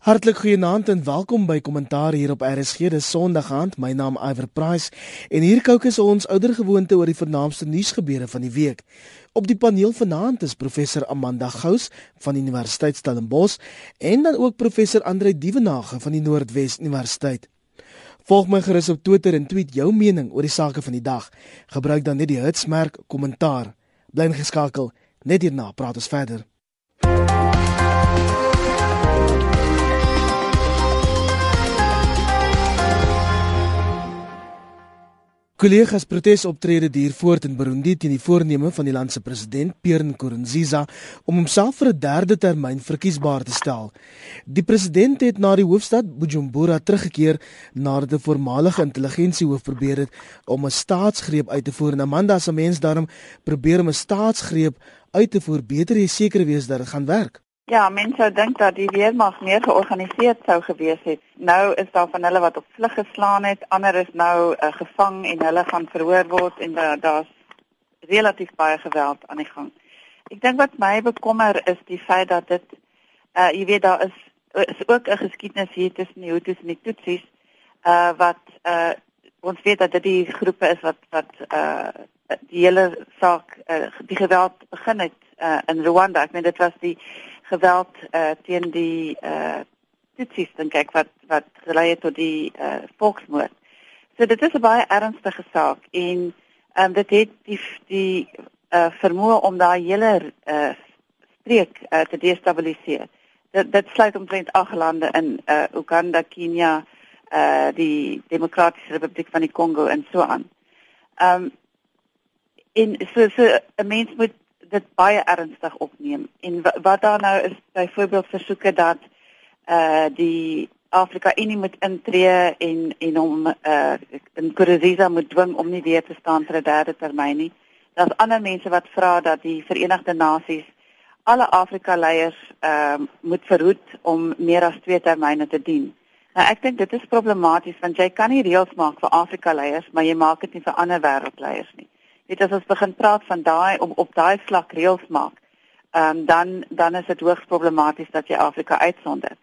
Hartlik goeienaand en welkom by Kommentaar hier op RSG. Dis Sondag aand. My naam is Iver Price en hier kookus ons oudergewoonte oor die vernaamste nuusgebeure van die week. Op die paneel vanaand is professor Amanda Gous van die Universiteit Stellenbosch en dan ook professor Andre Dievenage van die Noordwes Universiteit. Volg my gerus op Twitter en tweet jou mening oor die sake van die dag. Gebruik dan net die hitsmerk kommentaar. Bly geskakel. Net hierna praat ons verder. Kollegas protesoptrede duur voort in Burundi teen die voorneme van die land se president Pierre Nkurunziza om homself vir 'n derde termyn verkiesbaar te stel. Die president het na die hoofstad Bujumbura teruggekeer nadat 'n voormalige intelligensiehoof probeer het om 'n staatsgreep uit te voer. En Amanda se mens daarom probeer om 'n staatsgreep uit te voer, beter jy seker wees dat dit gaan werk. Ja, mense sou dink dat die weermag meer georganiseerd sou gewees het. Nou is daar van hulle wat op vlug geslaan het, ander is nou uh, gevang en hulle gaan verhoor word en uh, daar's relatief baie geweld aan die gang. Ek dink wat my bekommer is die feit dat dit uh jy weet daar is is ook 'n geskiedenis hier tussen die Hutus en die Tutsis uh wat uh ons weet dat dit die groepe is wat wat uh die hele saak uh, die geweld begin het uh in Rwanda. Ek meen dit was die geweld uh, teen die uh Tutsis dink ek wat wat gelei het tot die uh volksmoord. So dit is 'n baie ernstige saak en um, dit het die die uh vermoë om daai hele uh streek uh, te destabiliseer. Dit dit sluit omtrent ag lande in uh Uganda, Kenia, uh die Demokratiese Republiek van die Kongo en so aan. Um en so so 'n mens moet dit baie ernstig opneem. En wat daar nou is byvoorbeeld versoeke dat uh die Afrika Unie moet intree en en hom uh in Kurziza moet dwing om nie weer te staan vir 'n derde termyn nie. Daar's ander mense wat vra dat die Verenigde Nasies alle Afrika leiers ehm uh, moet verhoed om meer as twee termyne te dien. Nou ek dink dit is problematies want jy kan nie reëls maak vir Afrika leiers, maar jy maak dit nie vir ander wêreldleiers nie weet as ons begin praat van daai om op daai vlak reëls maak, ehm um, dan dan is dit hoogs problematies dat jy Afrika uitsonder.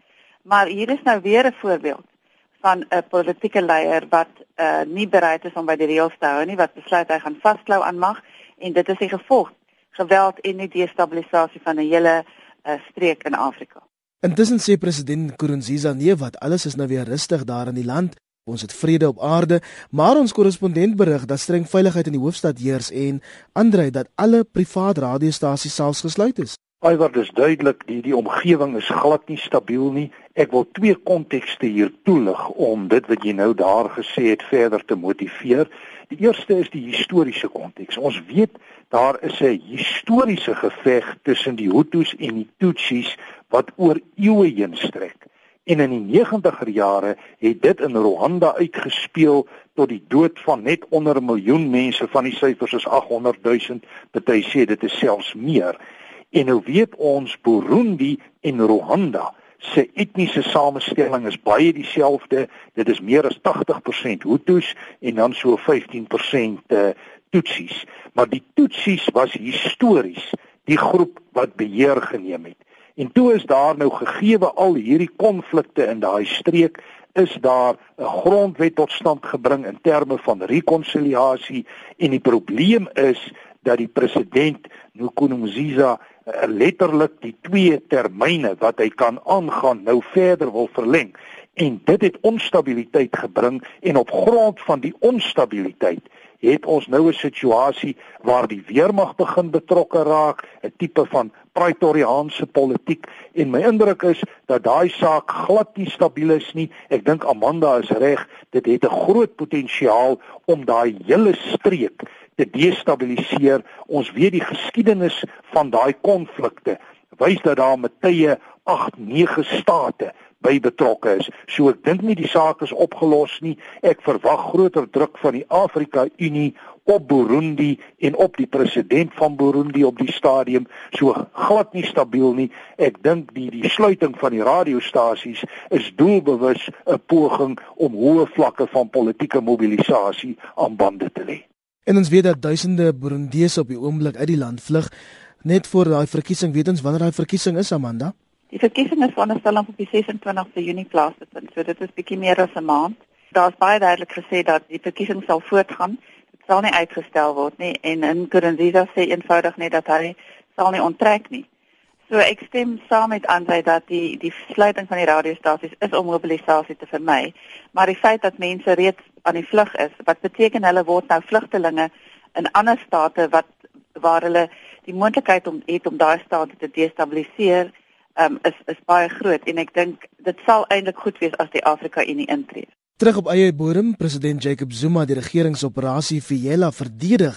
Maar hier is nou weer 'n voorbeeld van 'n politieke leier wat uh nie bereid is om by die reëls te hou nie, wat besluit hy gaan vasklou aan mag en dit is die gevolg geweld en die destabilisasie van 'n hele uh, streek in Afrika. Intussen sê president Nkurunziza nee wat alles is nou weer rustig daar in die land. Ons het vrede op aarde, maar ons korrespondent berig dat streng veiligheid in die hoofstad heers en aandry dat alle privaat radiostasies selfs gesluit is. Alhoewel dis duidelik die die omgewing is glad nie stabiel nie. Ek wil twee kontekste hier toelig om dit wat jy nou daar gesê het verder te motiveer. Die eerste is die historiese konteks. Ons weet daar is 'n historiese geveg tussen die Hutus en die Tutsis wat oor eeue heen strek. En in die 90er jare het dit in Rwanda uitgespeel tot die dood van net onder 'n miljoen mense van die syfers is 800 000, party sê dit is selfs meer. En nou weet ons Burundi en Rwanda se etniese samestelling is baie dieselfde. Dit is meer as 80% Hutus en dan so 15% uh, Tutsis. Maar die Tutsis was histories die groep wat beheer geneem het. En toe is daar nou gegeewe al hierdie konflikte in daai streek is daar 'n grondwet tot stand gebring in terme van rekonsiliasie en die probleem is dat die president Nkurunziza eh, letterlik die twee termyne wat hy kan aangaan nou verder wil verleng. En dit het onstabiliteit gebring en op grond van die onstabiliteit het ons nou 'n situasie waar die weermag begin betrokke raak, 'n tipe van praetoriaanse politiek en my indruk is dat daai saak glad nie stabiel is nie. Ek dink Amanda is reg, dit het 'n groot potensiaal om daai hele streek te destabiliseer. Ons weet die geskiedenis van daai konflikte wys dat daar met tye 8, 9 state by betrokke is. So ek dink nie die saak is opgelos nie. Ek verwag groter druk van die Afrika Unie op Burundi en op die president van Burundi op die stadium. So glad nie stabiel nie. Ek dink die die sluiting van die radiostasies is doelbewus 'n poging om hoë vlakke van politieke mobilisasie aan bande te lê. En ons weet dat duisende Burundiese op die oomblik uit die land vlug net voor daai verkiesing. Weet ons wanneer daai verkiesing is, Amanda? Die verkiesing is veronderstel om op die 26ste Junie plaas te vind. So dit is bietjie meer as 'n maand. Daar's baie duidelik gesê dat die verkiesing sal voortgaan. Sal nie uitgestel word nie en in Nkurunziza sê eenvoudig net dat hy sal nie onttrek nie. So ek stem saam met Andre dat die die sluiting van die radiostasies is om mobilisasie te vermy, maar die feit dat mense reeds aan die vlug is, wat beteken hulle word nou vlugtelinge in ander state wat waar hulle die moontlikheid om het om daai state te destabiliseer um, is is baie groot en ek dink dit sal eintlik goed wees as die Afrika Unie intree. Terug op eie bodem, president Jacob Zuma die regeringsoperasie Fiela verdedig.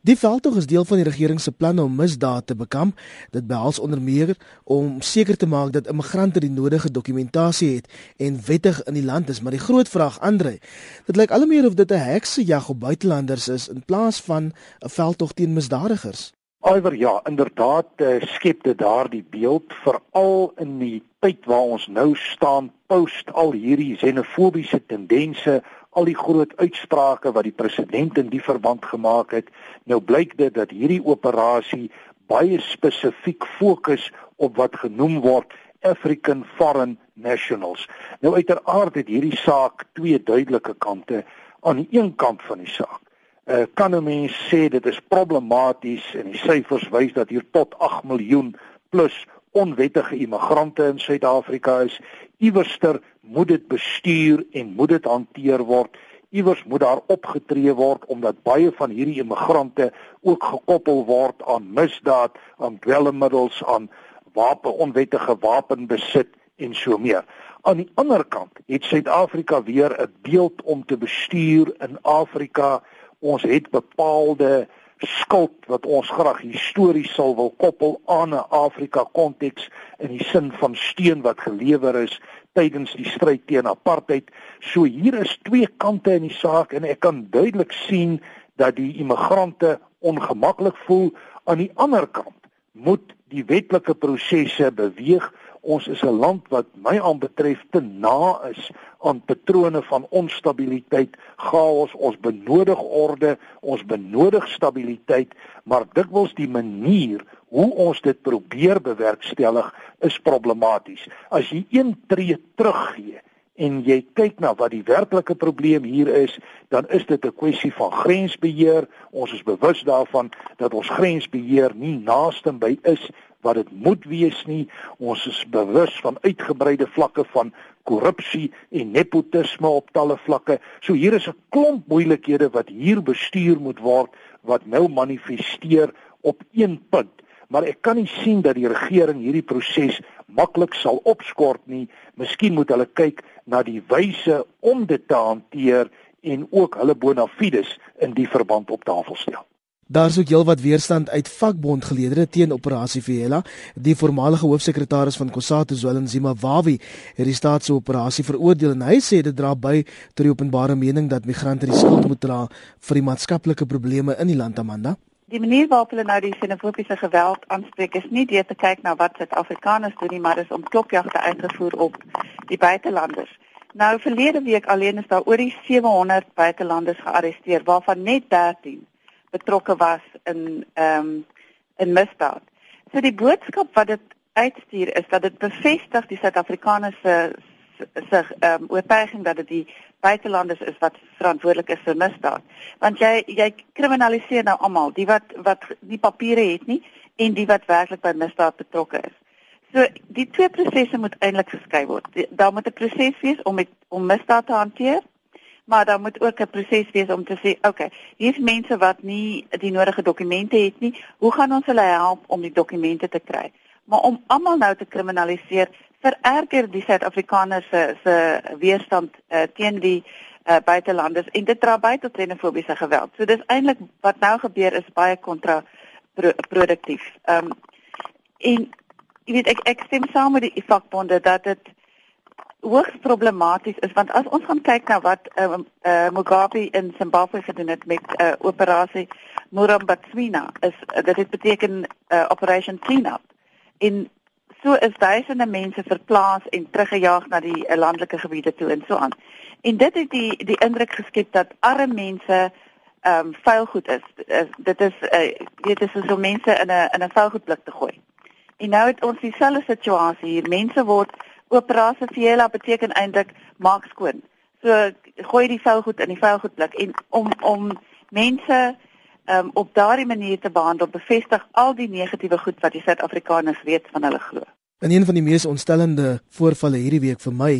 Die veldtog is deel van die regering se planne om misdaad te bekamp. Dit behels onder meer om seker te maak dat immigrante die nodige dokumentasie het en wettig in die land is, maar die groot vraag Andre, dit lyk al meer of dit 'n heksejag op buitelanders is in plaas van 'n veldtog teen misdadigers. Alwer ja, inderdaad uh, skep dit daardie beeld veral in die tyd waar ons nou staan post al hierdie xenofobiese tendense, al die groot uitsprake wat die president in die verband gemaak het. Nou blyk dit dat hierdie operasie baie spesifiek fokus op wat genoem word African foreign nationals. Nou uiteraard het hierdie saak twee duidelike kante. Aan die een kant van die saak uh, kan 'n mens sê dit is problematies en die syfers wys dat hier tot 8 miljoen plus onwettige immigrante in Suid-Afrika is. Iewerster moet dit bestuur en moet dit hanteer word. Iewers moet daar opgetree word omdat baie van hierdie immigrante ook gekoppel word aan misdaad, aan dwelmmiddels, aan wapen onwettige wapenbesit en so meer. Aan die ander kant het Suid-Afrika weer 'n beeld om te bestuur in Afrika ons het bepaalde skuld wat ons graag histories sal wil koppel aan 'n Afrika konteks in die sin van steun wat gelewer is tydens die stryd teen apartheid. So hier is twee kante in die saak en ek kan duidelik sien dat die immigrante ongemaklik voel aan die ander kant moet die wetlike prosesse beweeg ons is 'n land wat my aanbetref te na is aan patrone van onstabiliteit, chaos. Ons benodig orde, ons benodig stabiliteit, maar dikwels die manier hoe ons dit probeer bewerkstellig is problematies. As jy een tree teruggee en jy kyk na wat die werklike probleem hier is, dan is dit 'n kwessie van grensbeheer. Ons is bewus daarvan dat ons grensbeheer nie naaste by is wat dit moet wees nie. Ons is bewus van uitgebreide vlakke van korrupsie en nepotisme op talle vlakke. So hier is 'n klomp moeilikhede wat hier bestuur moet word wat nou manifesteer op een punt. Maar ek kan nie sien dat die regering hierdie proses maklik sal opskort nie. Miskien moet hulle kyk na die wyse om dit te hanteer en ook hulle bona fides in die verband op tafel stel. Daar's ook heelwat weerstand uit vakbondgeleedere teen operasie Viela. Die voormalige hoofsekretaris van Kosatu, Zwelin Zimawawi, het die staat se operasie veroordeel en hy sê dit dra by tot die openbare mening dat migrante die skuld moet dra vir die maatskaplike probleme in die land Amanda. Die manier waarop hulle nou die xenofobiese geweld aanspreek is nie deur te kyk na wat Suid-Afrikaners doen nie, maar is om klopjagte uitgevoer op die buitelanders. Nou verlede week alleen is daar oor die 700 buitelanders gearresteer waarvan net 13 betrokke was in ehm um, in misdaad. So die boodskap wat dit uitstuur is dat dit bevestig die Suid-Afrikaners se se ehm um, oortuiging dat dit die buitelanders is wat verantwoordelik is vir misdaad. Want jy jy kriminaliseer nou almal, die wat wat nie papiere het nie en die wat werklik by misdaad betrokke is. So die twee prosesse moet eintlik geskei word. Daar moet 'n proses wees om met om misdaad te hanteer maar daar moet ook 'n proses wees om te sê, okay, hier's mense wat nie die nodige dokumente het nie. Hoe gaan ons hulle help om die dokumente te kry? Maar om almal nou te kriminaliseer, vererger die Suid-Afrikaners se se weerstand uh, teen die uh, buitelanders en dit dra by tot xenofobiese geweld. So dis eintlik wat nou gebeur is baie kontraproduktief. Ehm um, en jy weet ek ek stem saam met die vakbonde dat dit hoogs problematies is want as ons gaan kyk na wat uh, uh, Mugabe in Zimbabwe gedoen het met uh, operasie Murambatsvina is uh, dit het beteken uh, operation cleanup in so is duisende mense verplaas en teruggejaag na die uh, landelike gebiede toe en so aan en dit het die die indruk geskep dat arme mense ehm um, vuil goed is uh, dit is uh, dit is so mense in 'n in 'n vuilgoedblik te gooi En nou het ons dieselfde situasie hier. Mense word operasie vir beteken eintlik maak skoon. So gooi die vuilgoed in die vuilgoedblik en om om mense um, op daardie manier te behandel bevestig al die negatiewe goed wat die Suid-Afrikaners weet van hulle glo. En een van die mees ontstellende voorvalle hierdie week vir my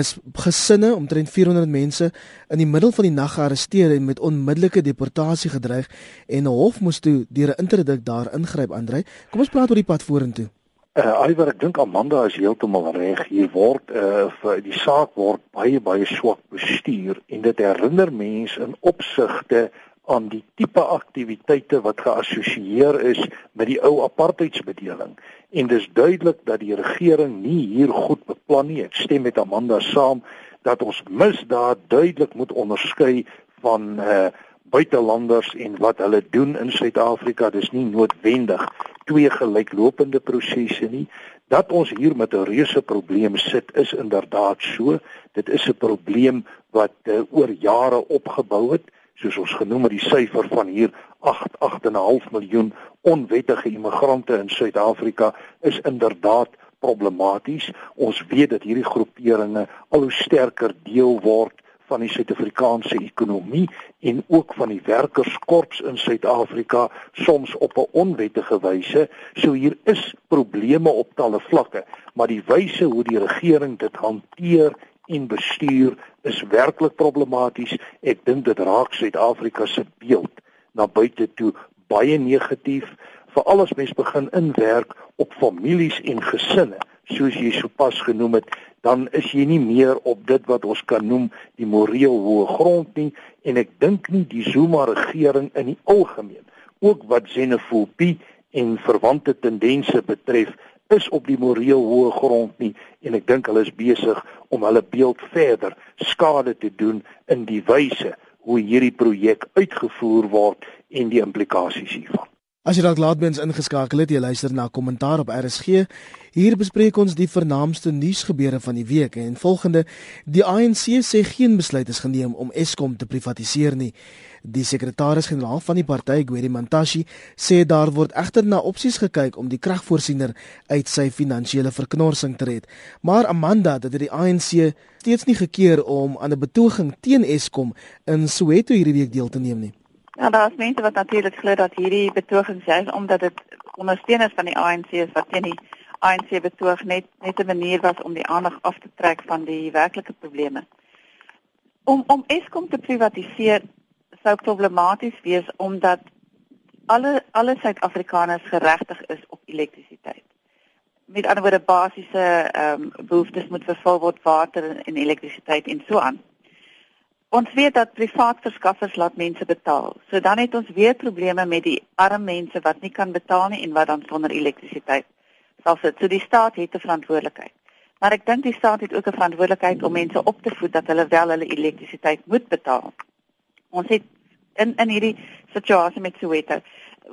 is gesinne omtrent 400 mense in die middel van die nag gearresteer en met onmiddellike deportasie gedreig en 'n hof moes toe deur 'n interdik daar ingryp aandry. Kom ons praat oor die pad vorentoe. Uh Iwer, ek dink Amanda is heeltemal reg. Hier word uh vir die saak word baie baie swak bestuur en dit herinner mense in opsigte aan die tipe aktiwiteite wat geassosieer is met die ou apartheidsbedeling en dis duidelik dat die regering nie hier goed beplan nie. Ek stem met Amanda saam dat ons misdaad duidelik moet onderskei van uh buitelanders en wat hulle doen in Suid-Afrika. Dis nie noodwendig twee gelyklopende prosesse nie. Dat ons hier met 'n reuse probleem sit is inderdaad so. Dit is 'n probleem wat uh, oor jare opgebou het soos ons genoem het die syfer van hier 8 8.5 miljoen onwettige immigrante in Suid-Afrika is inderdaad problematies. Ons weet dat hierdie groeperinge al hoe sterker deel word van die Suid-Afrikaanse ekonomie en ook van die werkerskorps in Suid-Afrika soms op 'n onwettige wyse. So hier is probleme op talle vlakke, maar die wyse hoe die regering dit hanteer en bestuur is werklik problematies. Ek dink dit raak Suid-Afrika se beeld na buite toe baie negatief, veral as mens begin inwerk op families en gesinne, soos jy sopas genoem het, dan is jy nie meer op dit wat ons kan noem die moreel hoë grond nie en ek dink nie die Zuma regering in die algemeen ook wat xenofobie en verwante tendense betref is op die moreel hoë grond nie en ek dink hulle is besig om hulle beeld verder skade te doen in die wyse hoe hierdie projek uitgevoer word en die implikasies hiervan. As jy dalk laatbens ingeskakel het, jy luister na kommentaar op RSG. Hier bespreek ons die vernaamste nuusgebeure van die week en volgende: Die ANC sê geen besluit is geneem om Eskom te privatiseer nie. Die sekretaris-generaal van die party, Gwedi Mantashe, sê daar word egter na opsies gekyk om die kragvoorsiener uit sy finansiële verknorsing te red. Maar Amanda dit die ANC steeds nie gekeer om aan 'n betoging teen Eskom in Soweto hierdie week deel te neem nie. Ja, daar is mense wat natuurlik glo dat hierdie betogings juis omdat dit ondersteuners van die ANC is wat teen die ANC betoog net net 'n manier was om die aandag af te trek van die werklike probleme. Om om Eskom te privatiseer sou problematies wees omdat alle alle Suid-Afrikaners geregtig is op elektrisiteit. Met ander woorde basiese ehm um, behoeftes moet vervul word water en elektrisiteit en so aan. Ons weet dat privaat verskaffers laat mense betaal. So dan het ons weer probleme met die arm mense wat nie kan betaal nie en wat dan sonder elektrisiteit sal sit. So die staat het 'n verantwoordelikheid. Maar ek dink die staat het ook 'n verantwoordelikheid om mense op te voed dat hulle wel hulle elektrisiteit moet betaal. Ons het in in hierdie situasie met Soweto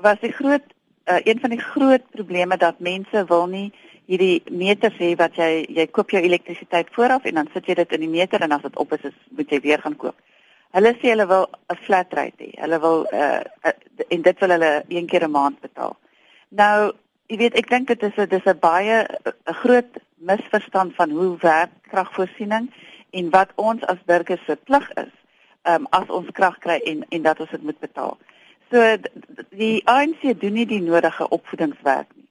was die groot uh, een van die groot probleme dat mense wil nie hierdie meters hê wat jy jy koop jou elektrisiteit vooraf en dan sit jy dit in die meter en as dit op is, is moet jy weer gaan koop. Hulle sê hulle wil 'n flat rate hê. Hulle wil uh, uh en dit wil hulle een keer 'n maand betaal. Nou, jy weet, ek dink dit is 'n dis 'n baie 'n groot misverstand van hoe werk kragvoorsiening en wat ons as burgers se plig is um, as ons krag kry en en dat ons dit moet betaal. So die ANC doen nie die nodige opvoedingswerk nie.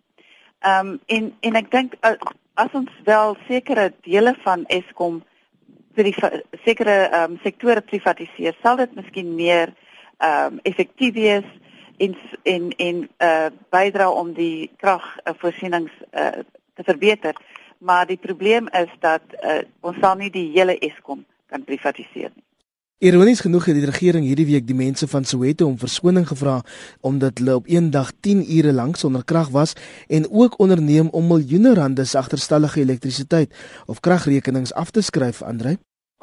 Ehm um, en en ek dink uh, as ons wel sekere dele van Eskom vir die sekere ehm um, sektore privatiseer, sal dit miskien meer ehm um, effektief wees en en en eh uh, bydra om die kragvoorsienings eh uh, te verbeter. Maar die probleem is dat uh, ons sal nie die hele Eskom kan privatiseer nie. Ironies genoeg het die regering hierdie week die mense van Soweto om verskoning gevra omdat hulle op een dag 10 ure lank sonder krag was en ook onderneem om miljoene rande se agterstallige elektrisiteit of kragrekenings af te skryf, Andre.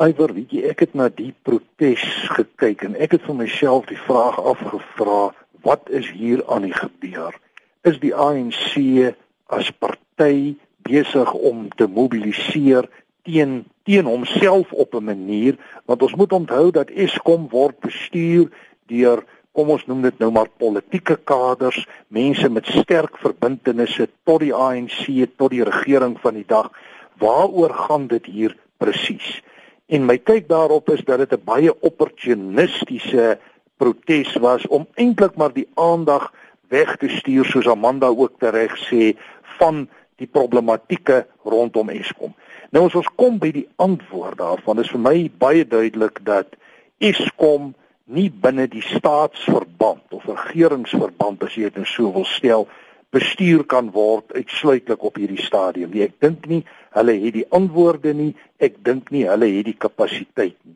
Iwer, weet jy, ek het na die protes gekyk en ek het vir myself die vraag afgevra, wat is hier aan die gebeur? Is die ANC as party besig om te mobiliseer teen teen homself op 'n manier want ons moet onthou dat Eskom word bestuur deur kom ons noem dit nou maar politieke kaders, mense met sterk verbintenisse tot die ANC, tot die regering van die dag. Waaroor gaan dit hier presies? En my kyk daarop is dat dit 'n baie opportunistiese protes was om eintlik maar die aandag weg te stuur soos Amanda ook tereg sê van die problematieke rondom Eskom. Nou as ons kom by die antwoord daarvan, is vir my baie duidelik dat Eskom nie binne die staatsverband of regeringsverband as jy dit nou so wil stel bestuur kan word uitsluitlik op hierdie stadium. Nie. Ek dink nie hulle het die antwoorde nie. Ek dink nie hulle het die kapasiteit nie.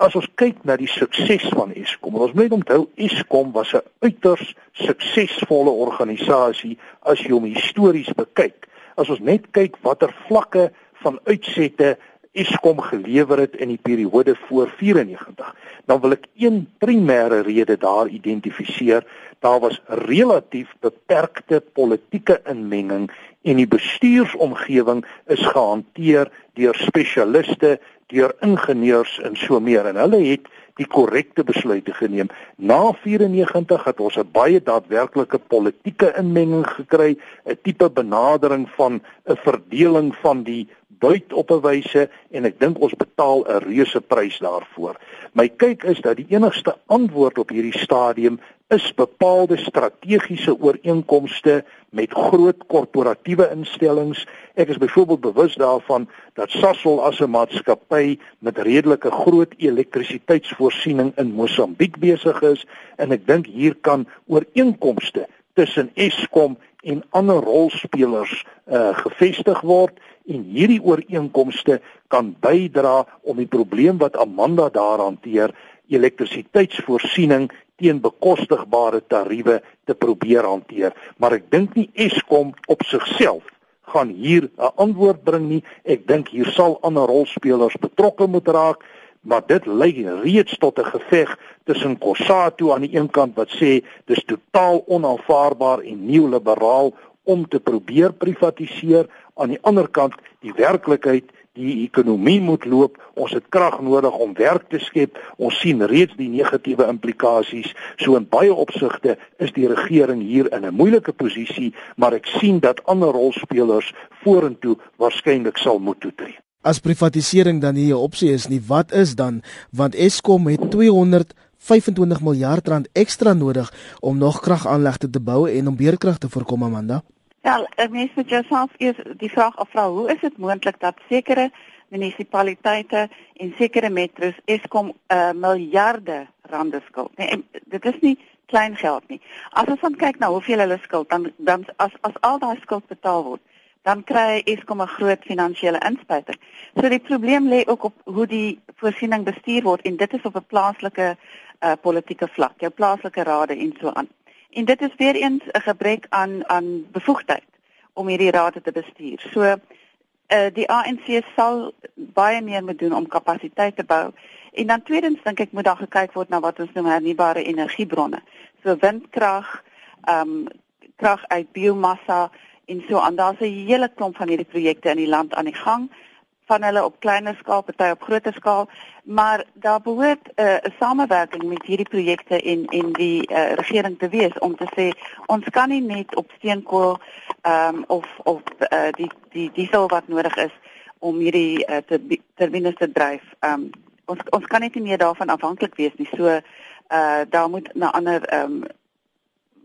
As ons kyk na die sukses van Eskom, ons moet onthou Eskom was 'n uiters suksesvolle organisasie as jy hom histories bekyk. As ons net kyk watter vlakke van uitsette Eskom gelewer het in die periode voor 94, dan wil ek een primêre rede daar identifiseer. Daar was relatief beperkte politieke inmenging en die bestuursomgewing is gehanteer deur spesialiste deur ingenieurs en so meer en hulle het die korrekte besluite geneem. Na 94 het ons 'n baie daadwerklike politieke inmenging gekry, 'n tipe benadering van 'n verdeling van die buit op 'n wyse en ek dink ons betaal 'n reuse prys daarvoor. My kyk is dat die enigste antwoord op hierdie stadium is bepaalde strategiese ooreenkomste met groot korporatiewe instellings. Ek is byvoorbeeld bewus daarvan dat Sasol as 'n maatskappy met redelike groot elektrisiteitsvoorsiening in Mosambiek besig is en ek dink hier kan ooreenkomste tussen Eskom en ander rolspelers uh, gevestig word en hierdie ooreenkomste kan bydra om die probleem wat Amanda daar hanteer elektrisiteitsvoorsiening teen bekostigbare tariewe te probeer hanteer. Maar ek dink nie Eskom op sigself gaan hier 'n antwoord bring nie. Ek dink hier sal ander rolspelers betrokke moet raak maar dit lei reeds tot 'n geveg tussen Kosatu aan die een kant wat sê dis totaal onaanvaarbaar en neoliberaal om te probeer privatiseer aan die ander kant die werklikheid die ekonomie moet loop ons het krag nodig om werk te skep ons sien reeds die negatiewe implikasies so in baie opsigte is die regering hier in 'n moeilike posisie maar ek sien dat ander rolspelers vorentoe waarskynlik sal moet toetree As privatisering dan nie 'n opsie is nie, wat is dan? Want Eskom het 225 miljard rand ekstra nodig om nog kragaanlegte te bou en om beerkrag te voorkom, Amanda. Ja, mens moet jouself eers die vraag afvra, hoe is dit moontlik dat sekere munisipaliteite en sekere metros Eskom 'n uh, eh, miljarde rande skuld? Nee, dit is nie klein geld nie. As ons dan kyk na hoeveel hulle skuld, dan dan as as al daai skuld betaal word, dan kry Eskom 'n groot finansiële inspuiting. So die probleem lê ook op hoe die voorsiening bestuur word en dit is op 'n plaaslike uh, politieke vlak, jou plaaslike rade en so aan. En dit is weer eens 'n gebrek aan aan bevoegdheid om hierdie rade te bestuur. So uh, die ANC sal baie meer moet doen om kapasiteit te bou. En dan tweedens dink ek moet daar gekyk word na wat ons noem hernubare energiebronne. So windkrag, ehm um, krag uit biomassa en so aan. Daar's 'n hele klomp van hierdie projekte in die land aan die gang van hulle op kleiner skaal, party op groter skaal, maar daar behoort 'n uh, samewerking met hierdie projekte en en die uh, regering te wees om te sê ons kan nie net op steenkool ehm um, of of uh, die die diesel wat nodig is om hierdie uh, turbines te dryf. Ehm um, ons ons kan net nie meer daarvan afhanklik wees nie. So uh daar moet na ander ehm um,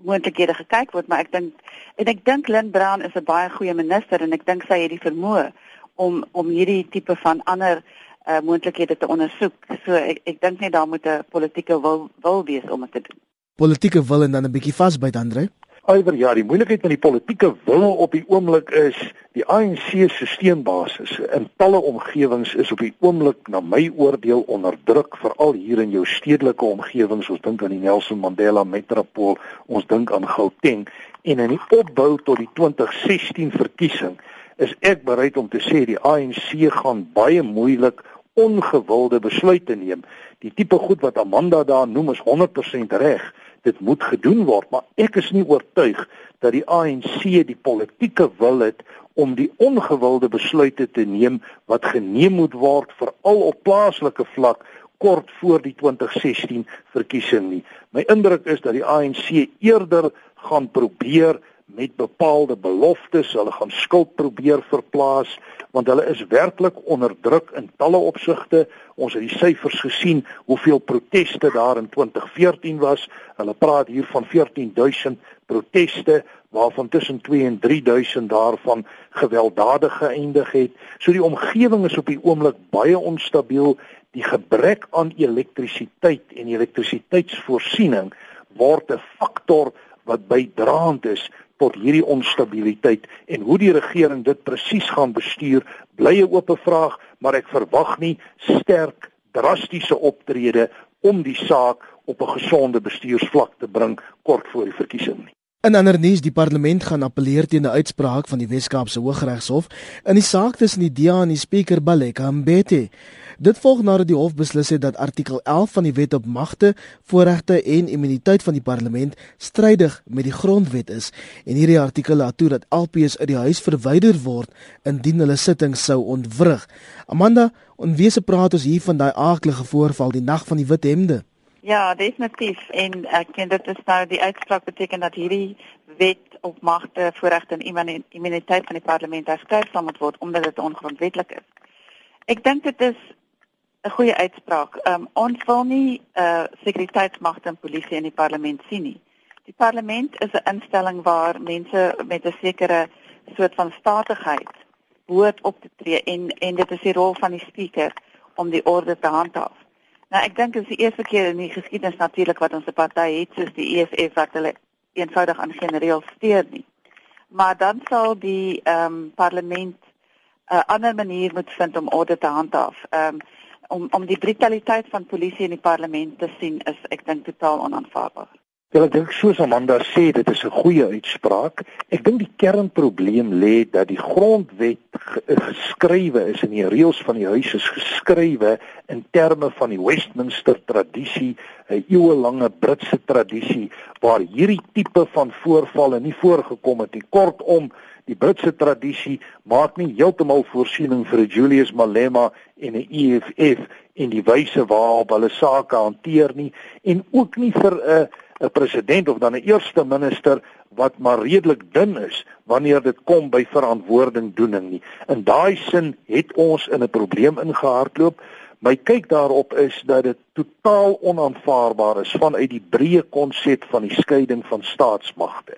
moontlikhede gekyk word, maar ek dink en ek dink Lynn Brown is 'n baie goeie minister en ek dink sy het die vermoë om om hierdie tipe van ander uh, moontlikhede te ondersoek. So ek ek dink net daar moet 'n politieke wil wil wees om dit te doen. Politieke wil en dan 'n bietjie vasbyt Andre. Iwer ja, die moeilikheid met die politieke wil op die oomblik is die ANC se steunbasis in talle omgewings is op die oomblik na my oordeel onder druk veral hier in jou stedelike omgewings. Ons dink aan die Nelson Mandela Metropool, ons dink aan Gauteng en in die opbou tot die 2016 verkiesing is ek bereid om te sê die ANC gaan baie moeilik ongewilde besluite neem. Die tipe goed wat Amanda daar noem is 100% reg dit moet gedoen word, maar ek is nie oortuig dat die ANC die politieke wil het om die ongewilde besluite te neem wat geneem moet word veral op plaaslike vlak kort voor die 2016 verkiesing nie. My indruk is dat die ANC eerder gaan probeer met bepaalde beloftes, hulle gaan skuld probeer verplaas want hulle is werklik onder druk in talle opsigte. Ons het die syfers gesien hoeveel proteste daar in 2014 was. Hulle praat hier van 14000 proteste waarvan tussen 2 en 3000 daarvan gewelddadig geëindig het. So die omgewing is op die oomblik baie onstabiel. Die gebrek aan elektrisiteit en elektrisiteitsvoorsiening word 'n faktor wat bydraend is tot hierdie onstabiliteit en hoe die regering dit presies gaan bestuur bly 'n oop vraag maar ek verwag nie sterk drastiese optrede om die saak op 'n gesonde bestuursvlak te bring kort voor die verkiesing nie In ander nuus, die parlement gaan appeleer teen 'n uitspraak van die Wes-Kaapse Hooggeregshof in die saak tussen die DA en die spreker Baleka Mbete. Dit volg nadat die hof beslis het dat artikel 11 van die Wet op Magte, Voorregte en Immuniteit van die Parlement strydig met die grondwet is en hierdie artikel laat toe dat LPs uit die huis verwyder word indien hulle sitting sou ontwrig. Amanda, onwese praat ons hier van daai aardige voorval die nag van die wit hemde. Ja, definitief. En ek ken dit is nou die uitspraak beteken dat hierdie wet op magte, voorregte en immuniteit van die parlement herskryf sal moet word omdat dit ongrondwettig is. Ek dink dit is 'n goeie uitspraak. Um, ons wil nie uh sekuriteitsmagte en polisie in die parlement sien nie. Die parlement is 'n instelling waar mense met 'n sekere soort van statigheid behoort op te tree en en dit is die rol van die spreker om die orde te handhaaf. Nou ek dink dit is die eerste keer in die geskiedenis natuurlik wat ons 'n party het soos die EFF wat hulle eenvoudig aan geen reël steur nie. Maar dan sal die ehm um, parlement 'n uh, ander manier moet vind om orde te handhaaf. Ehm um, om om die brutaliteit van polisie in die parlement te sien is ek dink totaal onaanvaarbaar. Ja, ek dink soos Amanda sê, dit is 'n goeie uitspraak. Ek dink die kernprobleem lê dat die grondwet geskrywe is en die reëls van die huis is geskrywe in terme van die Westminster tradisie, 'n eeuelange Britse tradisie waar hierdie tipe van voorvalle nie voorgekom het nie. Kortom, die Britse tradisie maak nie heeltemal voorsiening vir Julius Malema en 'n EFF en die wyse waarop hulle sake hanteer nie en ook nie vir 'n uh, 'n president of dan 'n eerste minister wat maar redelik dun is wanneer dit kom by verantwoordingdoening nie. In daai sin het ons in 'n probleem ingehardloop. My kyk daarop is dat dit totaal onaanvaarbaar is vanuit die breë konsep van die skeiding van staatsmagte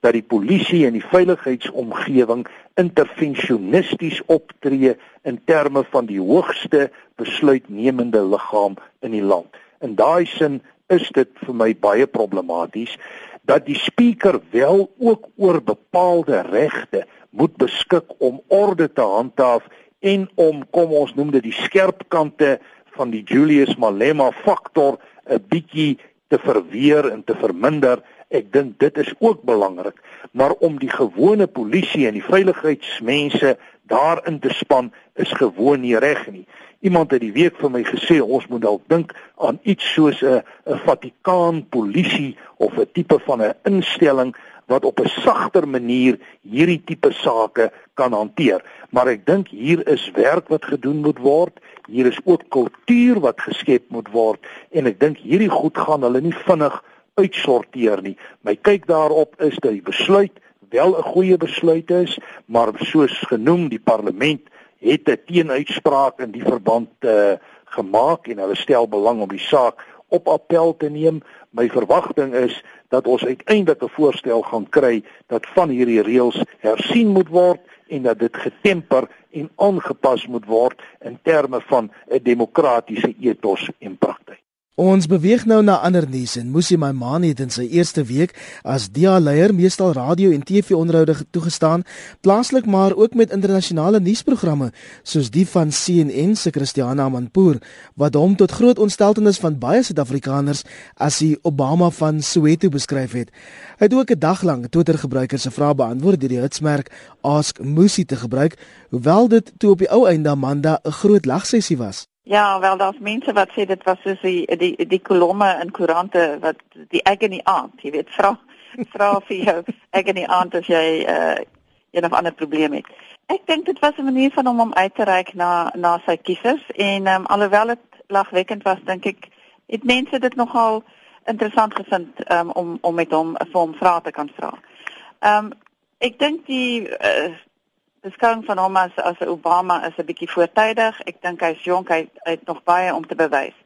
dat die polisie en die veiligheidsomgewing intervensionisties optree in terme van die hoogste besluitnemende liggaam in die land. In daai sin is dit vir my baie problematies dat die spreker wel ook oor bepaalde regte moet beskik om orde te handhaaf en om kom ons noem dit die skerp kante van die Julius Malema faktor 'n bietjie te verweer en te verminder. Ek dink dit is ook belangrik, maar om die gewone polisie en die veiligheidsmense daarin te span is gewoon nie reg nie. Iemand het die week vir my gesê ons moet dalk dink aan iets soos 'n 'n Vatikaan polisie of 'n tipe van 'n instelling wat op 'n sagter manier hierdie tipe sake kan hanteer. Maar ek dink hier is werk wat gedoen moet word. Hier is ook kultuur wat geskep moet word en ek dink hierdie goed gaan hulle nie vinnig uitsorteer nie. My kyk daarop is dat die besluit wel 'n goeie besluit is, maar soos genoem die parlement het 'n teenuitspraak in die verband uh, gemaak en hulle stel belang om die saak op appel te neem. My verwagting is dat ons uiteindelik 'n voorstel gaan kry dat van hierdie reëls hersien moet word en dat dit getemper en aangepas moet word in terme van 'n demokratiese ethos en praktyk. Ons beweeg nou na ander nuus en Musi Maimane het in sy eerste week as dia-leier meestal radio en TV-onderhoude toegestaan, plaaslik maar ook met internasionale nuusprogramme soos die van CNN se Christiana Amanpour wat hom tot groot ontsteltenis van baie Suid-Afrikaners as die Obama van Soweto beskryf het. Hy het ook 'n dag lank Twitter-gebruikers se vrae beantwoord deur die hitsmerk Ask Musi te gebruik, hoewel dit toe op die ou einde Amanda 'n groot lagsessie was. Ja, wel daar's mense wat sê dit was soos die die die kolomme in koerante wat die ek in die aand, jy weet, vra vra vir jou ek in die aand as jy uh jy nog ander probleme het. Ek dink dit was 'n manier van hom om uit te reik na na sy kiesers en um, alhoewel dit lagwekkend was dink ek het mense dit nogal interessant gevind um, om om met hom vir hom vrae te kan vra. Ehm um, ek dink die uh, beskouing van hom as as Obama is 'n bietjie voortydig. Ek dink hy's jonk, hy, hy het nog baie om te bewys.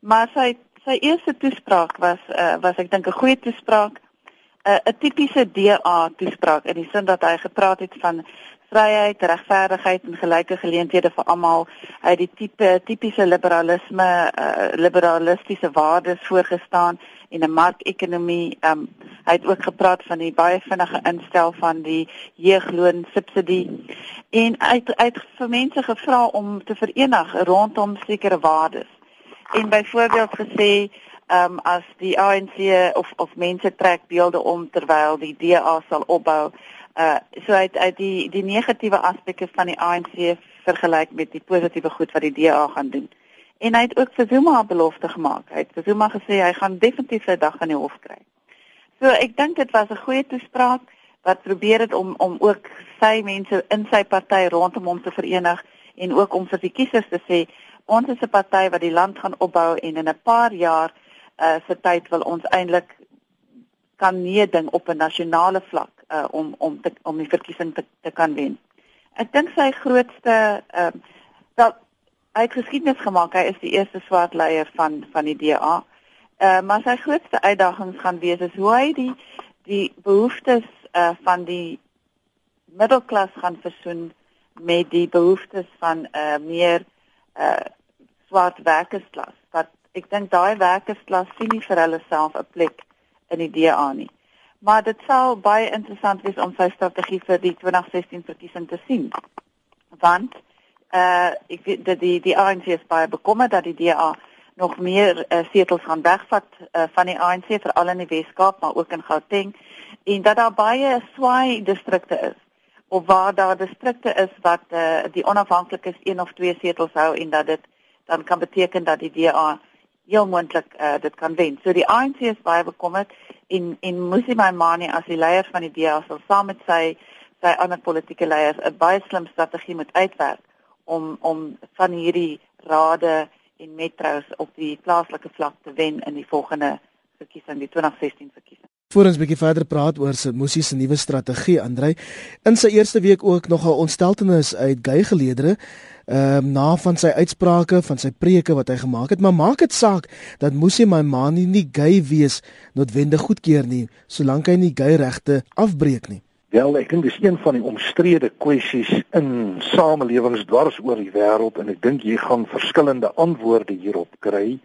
Maar sy sy eerste toespraak was uh, was ek dink 'n goeie toespraak. 'n uh, tipiese DA toespraak in die sin dat hy gepraat het van vryheid, regverdigheid en gelyke geleenthede vir almal. Hy het die tipe tipiese liberalisme, uh, liberalistiese waardes voorgestaan en 'n markekonomie. Um, hy het ook gepraat van die baie vinnige instel van die jeugloon subsidie en hy het vir mense gevra om te verenig rondom sekere waardes. En byvoorbeeld gesê ehm um, as die ANC of of mense trek beelde om terwyl die DA sal opbou. Uh so uit uit die die negatiewe aspekte van die ANC vergelyk met die positiewe goed wat die DA gaan doen. En hy het ook vir Zuma 'n belofte gemaak. Hy het vir Zuma gesê hy gaan definitief sy dag in die hof kry. So ek dink dit was 'n goeie toespraak wat probeer het om om ook sy mense in sy party rondom hom te verenig en ook om vir die kiesers te sê ons is 'n party wat die land gaan opbou en in 'n paar jaar uh se tyd wil ons eintlik kan meeding op 'n nasionale vlak uh om om te, om die verkiesing te, te kan wen. Ek dink sy grootste ehm uh, wel hy het geskiedenis gemaak. Hy is die eerste swart leier van van die DA. Uh maar sy grootste uitdagings gaan wees is hoe hy die die behoeftes uh van die middelklas gaan versoen met die behoeftes van 'n uh, meer uh swart werkersklas. Wat ek dink daai werkersklas sien nie vir hulle self 'n plek in die DA nie. Maar dit sal baie interessant wees om sy strategie vir die 2016 verkiesing te sien. Want uh ek weet dat die die ANC is baie bekommerd dat die DA nog meer uh, setels gaan wegvat uh, van die ANC veral in die Weskaap maar ook in Gauteng en dat daar baie swaai distrikte is of waar daar distrikte is wat uh, die onafhanklikes een of twee setels hou en dat dit dan kan beteken dat die DA heel moontlik uh, dit kan wen. So die ANC is baie bekommerd en en Musi Maimane as die leier van die DA sal saam met sy sy ander politieke leiers 'n baie slim strategie moet uitwerk om om van hierdie rade en metros op die plaaslike vlak te wen in die volgende verkiesing, die 2016 verkiesing. Voor ons 'n bietjie verder praat oor se Musi se nuwe strategie, Andrei, in sy eerste week ook nogal ontsteltenis uit gey geleedere, ehm um, na van sy uitsprake, van sy preke wat hy gemaak het, maar maak dit saak dat Musi my man nie gey wees noodwendig goedkeur nie, solank hy nie gey regte afbreek nie. Wel, ek dink dis een van die omstrede kwessies in samelewings dwars oor die wêreld en ek dink jy gaan verskillende antwoorde hierop kry.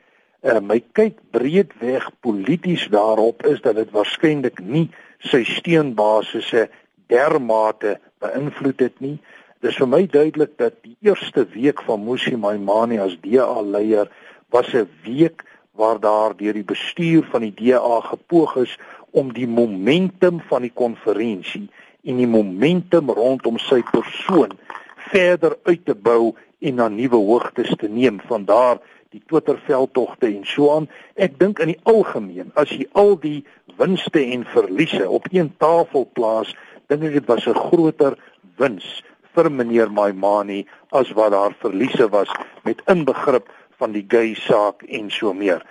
Uh, my kyk breedweg polities daarop is dat dit waarskynlik nie sy steunbasisse dermate beïnvloed het nie. Dis vir my duidelik dat die eerste week van Musi Maimane as DA leier was 'n week waar daar deur die bestuur van die DA gepoog is om die momentum van die konferensie en die momentum rondom sy persoon verder uit te bou en na nuwe hoogtes te neem van daar die Twitterveldtogte en so aan. Ek dink in die algemeen as jy al die winste en verliese op een tafel plaas, dink ek dit was 'n groter wins vir meneer Maimani as wat daar verliese was met inbegrip van die gay saak en so meer.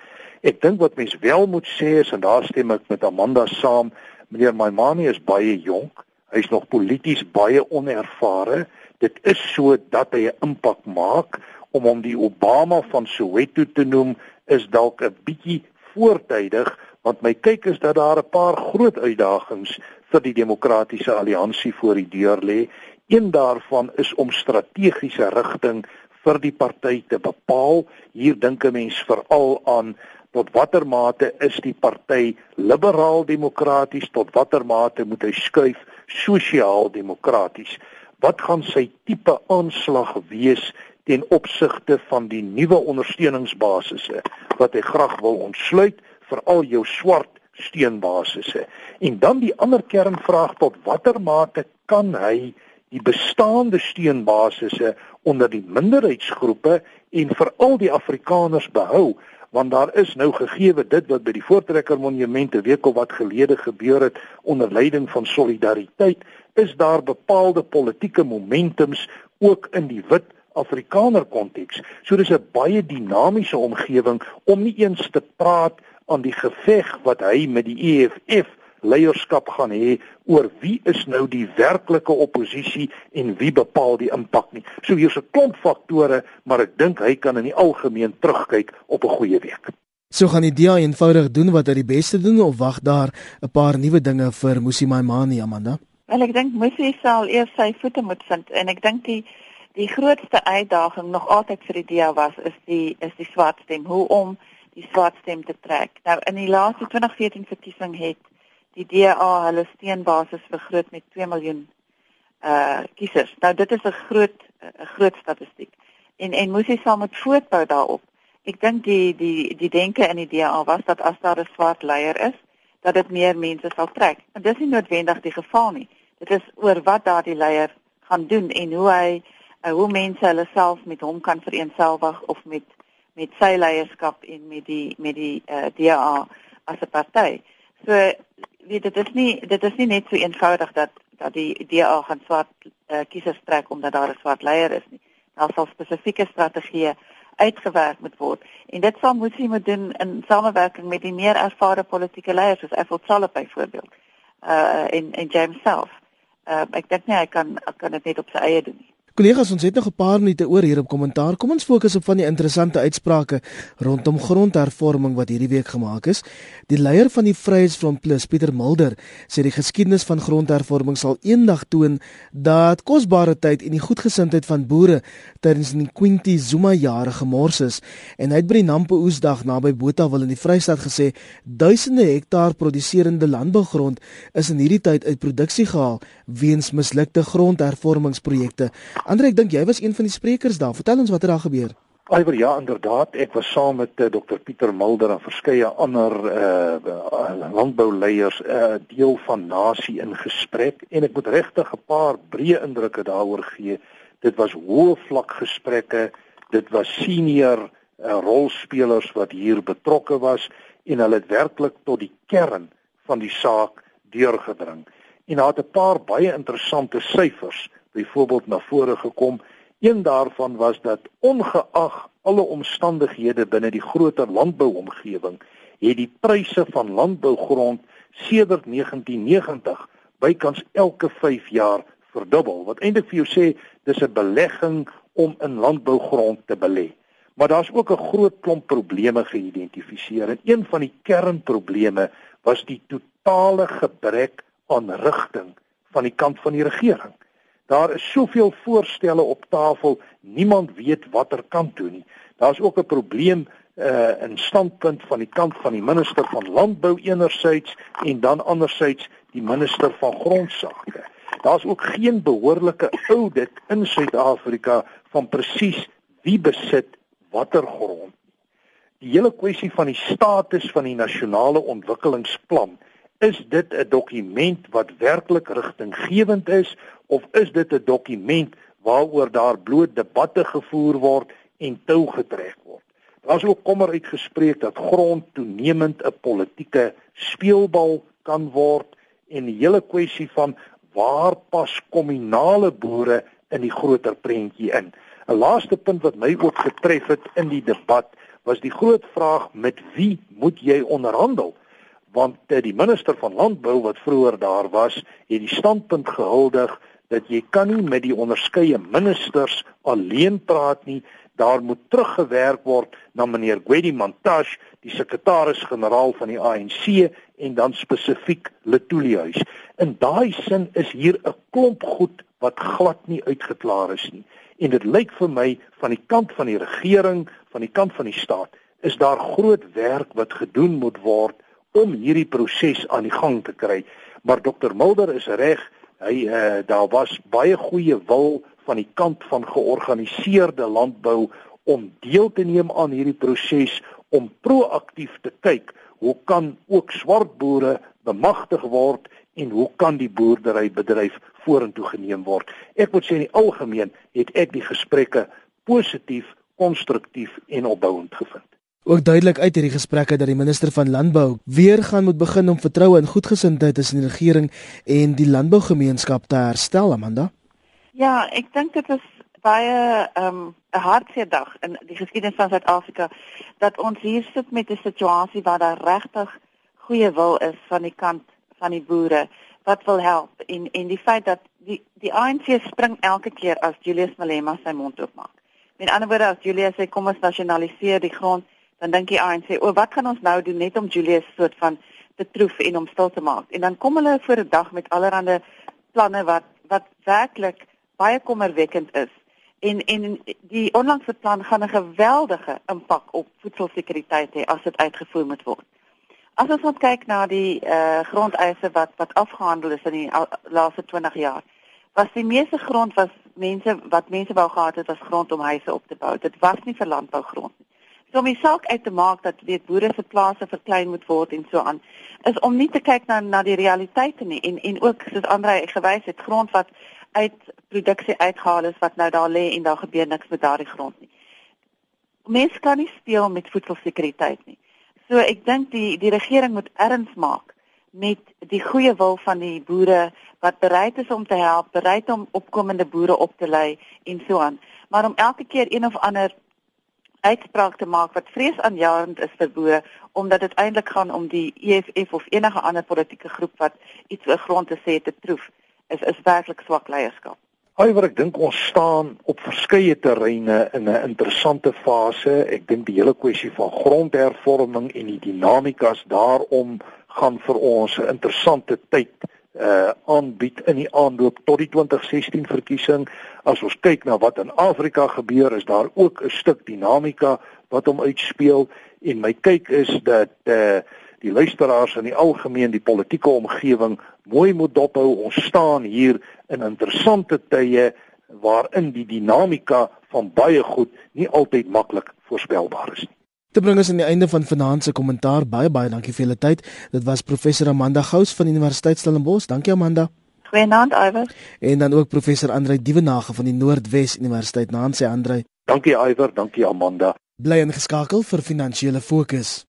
Ek dink wat mens wel moet sê is en daar stem ek met Amanda saam, meneer Maimani is baie jonk. Hy's nog polities baie onervare. Dit is so dat hy 'n impak maak om hom die Obama van Soweto te noem is dalk 'n bietjie voortydig want my kyk is dat daar 'n paar groot uitdagings vir die demokratiese alliansie voor die deur lê. Een daarvan is om strategiese rigting vir die party te bepaal. Hier dink 'n mens veral aan tot watter mate is die party liberaal demokraties? Tot watter mate moet hy skuif sosiaal demokraties? Wat gaan sy tipe aanslag wees ten opsigte van die nuwe ondersteuningsbasisse wat hy graag wil ontsluit vir al jou swart steunbasisse? En dan die ander kernvraag tot watter mate kan hy die bestaande steunbasisse onder die minderheidsgroepe en veral die Afrikaners behou want daar is nou gegeewe dit wat by die Voortrekker Monumente week of wat gelede gebeur het onder leiding van solidariteit is daar bepaalde politieke momentums ook in die wit Afrikaner konteks. So dis 'n baie dinamiese omgewing om nie eens te praat aan die geveg wat hy met die EFF leierskap gaan hê oor wie is nou die werklike oppositie en wie bepaal die impak nie. So hier's 'n klomp faktore, maar ek dink hy kan in die algemeen terugkyk op 'n goeie week. So gaan die DA eenvoudig doen wat hy die beste doen of wag daar 'n paar nuwe dinge vir Musi Maimani Amanda? Wel ek dink Musi sal eers sy voete moet vind en ek dink die die grootste uitdaging nog altyd vir die DA was is die is die swart stem, hoe om die swart stem te trek. Nou in die laaste 2014 verkiesing het die DA hulle steenbasis vergroot met 2 miljoen uh kiesers. Nou dit is 'n groot 'n groot statistiek. En en moes jy saam met voortbou daarop. Ek dink die die die denke in die DA was dat as daar 'n swart leier is, dat dit meer mense sal trek. En dis nie noodwendig die geval nie. Dit is oor wat daardie leier gaan doen en hoe hy uh, hoe mense hulle self met hom kan vereensgewig of met met sy leierskap en met die met die uh, DA as 'n party. So weet dit is nie dit is nie net so eenvoudig dat dat die DA gaan swart uh, kiesers trek omdat daar 'n swart leier is nie. Daar sal spesifieke strategieë uitgewerk moet word en dit sal moet sien moet doen in samewerking met die meer ervare politieke leiers soos Ethel Trollip byvoorbeeld. Uh en en James self. Uh ek dink nie hy kan kan dit net op sy eie doen nie. Kollegas, ons het nog 'n paar minute oor hier op kommentaar. Kom ons fokus op van die interessante uitsprake rondom grondhervorming wat hierdie week gemaak is. Die leier van die Vryheidsfront Plus, Pieter Mulder, sê die geskiedenis van grondhervorming sal eendag toon dat kosbare tyd en die goedgesindheid van boere tydens die Quinty Zuma jare gemors is. En hy het by die Nampo Oesdag naby Botawil in die Vrystaat gesê, duisende hektaar produserende landbougrond is in hierdie tyd uit produksie gehaal weens mislukte grondhervormingsprojekte. Andre, ek dink jy was een van die sprekers daar. Vertel ons wat het daar gebeur. Iwer ja, inderdaad, ek was saam met uh, eh, Dr Pieter Mulder en verskeie ander uh landbouleiers uh, deel van nasie in gesprek en ek moet regtig 'n paar breë indrukke daaroor gee. Dit was hoë vlak gesprekke, dit was senior uh, rolspelers wat hier betrokke was en hulle het werklik tot die kern van die saak deurgedring. En daar het 'n paar baie interessante syfers byvoorbeeld na vore gekom. Een daarvan was dat ongeag alle omstandighede binne die groter landbouomgewing, het die pryse van landbougrond sedert 1990 bykans elke 5 jaar verdubbel. Wat eintlik vir jou sê dis 'n belegging om in landbougrond te belê. Maar daar's ook 'n groot klomp probleme geïdentifiseer en een van die kernprobleme was die totale gebrek aan rigting van die kant van die regering. Daar is soveel voorstelle op tafel, niemand weet watter kant toe nie. Daar's ook 'n probleem uh in standpunt van die kant van die minister van landbou enerzijds en dan anderzijds die minister van grondsake. Daar's ook geen behoorlike audit in Suid-Afrika van presies wie besit watter grond. Die hele kwessie van die status van die nasionale ontwikkelingsplan is dit 'n dokument wat werklik rigtinggewend is of is dit 'n dokument waaroor daar bloot debatte gevoer word en tou getrek word? Daar's ook kommer uitgespreek dat grond toenemend 'n politieke speelbal kan word en die hele kwessie van waar pas kommunale boere in die groter prentjie in. 'n Laaste punt wat my ook getref het in die debat was die groot vraag met wie moet jy onderhandel? Want uh, die minister van landbou wat vroeër daar was, het die standpunt gehuldig dat jy kan nie met die onderskeie ministers alleen praat nie. Daar moet teruggewerk word na meneer Gwedi Montash, die sekretaris-generaal van die ANC en dan spesifiek Letulihuis. In daai sin is hier 'n klomp goed wat glad nie uitgeklaar is nie. En dit lyk vir my van die kant van die regering, van die kant van die staat, is daar groot werk wat gedoen moet word om hierdie proses aan die gang te kry. Maar Dr Mulder is reg, hy uh, daar was baie goeie wil van die kant van georganiseerde landbou om deel te neem aan hierdie proses om proaktief te kyk hoe kan ook swart boere bemagtig word en hoe kan die boerderybedryf vorentoe geneem word. Ek moet sê in die algemeen het ek die gesprekke positief, konstruktief en opbouend gevind ook duidelik uit hierdie gesprekke dat die minister van landbou weer gaan moet begin om vertroue en goedgesindheid tussen die regering en die landbougemeenskap te herstel Amanda. Ja, ek dink dit is baie ehm, 'n um, hartseer dag in die geskiedenis van Suid-Afrika dat ons hier sit met 'n situasie waar daar regtig goeie wil is van die kant van die boere wat wil help en en die feit dat die die ANC spring elke keer as Julius Malema sy mond oopmaak. Met ander woorde as Julius sê kom ons nasionaliseer die grond, dan dink die ANC, "O, wat gaan ons nou doen net om Julius soort van te troef en om stil te maak?" En dan kom hulle voor 'n dag met allerlei planne wat wat werklik baie kommerwekkend is. En en die onlangse plan gaan 'n geweldige impak op voedselsekuriteit hê as dit uitgevoer moet word. As ons moet kyk na die eh uh, grondeise wat wat afgehandel is in die laaste 20 jaar, was die meeste grond was mense wat mense wou gehad het as grond om huise op te bou. Dit was nie vir landbougrond nie. So om die saak uit te maak dat weet boere se plase verklein moet word en so aan, is om nie te kyk na na die realiteite nie en en ook soos Andre gewys het, grond wat uit produksie uitgehaal is wat nou daar lê en daar gebeur niks met daardie grond nie. Mense kan nie speel met voedselsekuriteit nie. So ek dink die die regering moet erns maak met die goeie wil van die boere wat bereid is om te help, bereid om opkomende boere op te lei en so aan. Maar om elke keer een of ander uitspraak te maak wat vreesaanjaend is vir boere omdat dit eintlik gaan om die EFF of enige ander politieke groep wat iets oor grond te sê te troef is is werklik swak leierskap. Hoewel ek dink ons staan op verskeie terreine in 'n interessante fase. Ek dink die hele kwessie van grondhervorming en die dinamikas daarom gaan vir ons 'n interessante tyd uh aanbied in die aanloop tot die 2016 verkiesing. As ons kyk na wat in Afrika gebeur, is daar ook 'n stuk dinamika wat hom uitspeel en my kyk is dat uh die luisteraars in die algemeen die politieke omgewing mooi moet dophou. Ons staan hier in interessante tye waarin die dinamika van baie goed nie altyd maklik voorspelbaar is nie. Dit bring ons aan die einde van vanaand se kommentaar. Baie baie dankie vir julle tyd. Dit was professor Amanda Gous van Universiteit Stellenbosch. Dankie Amanda. Goeienaand Iwer. En dan ook professor Andrei Dievenage van die Noordwes Universiteit. Naam sê Andrei. Dankie Iwer, dankie Amanda. Bly ingeskakel vir finansiële fokus.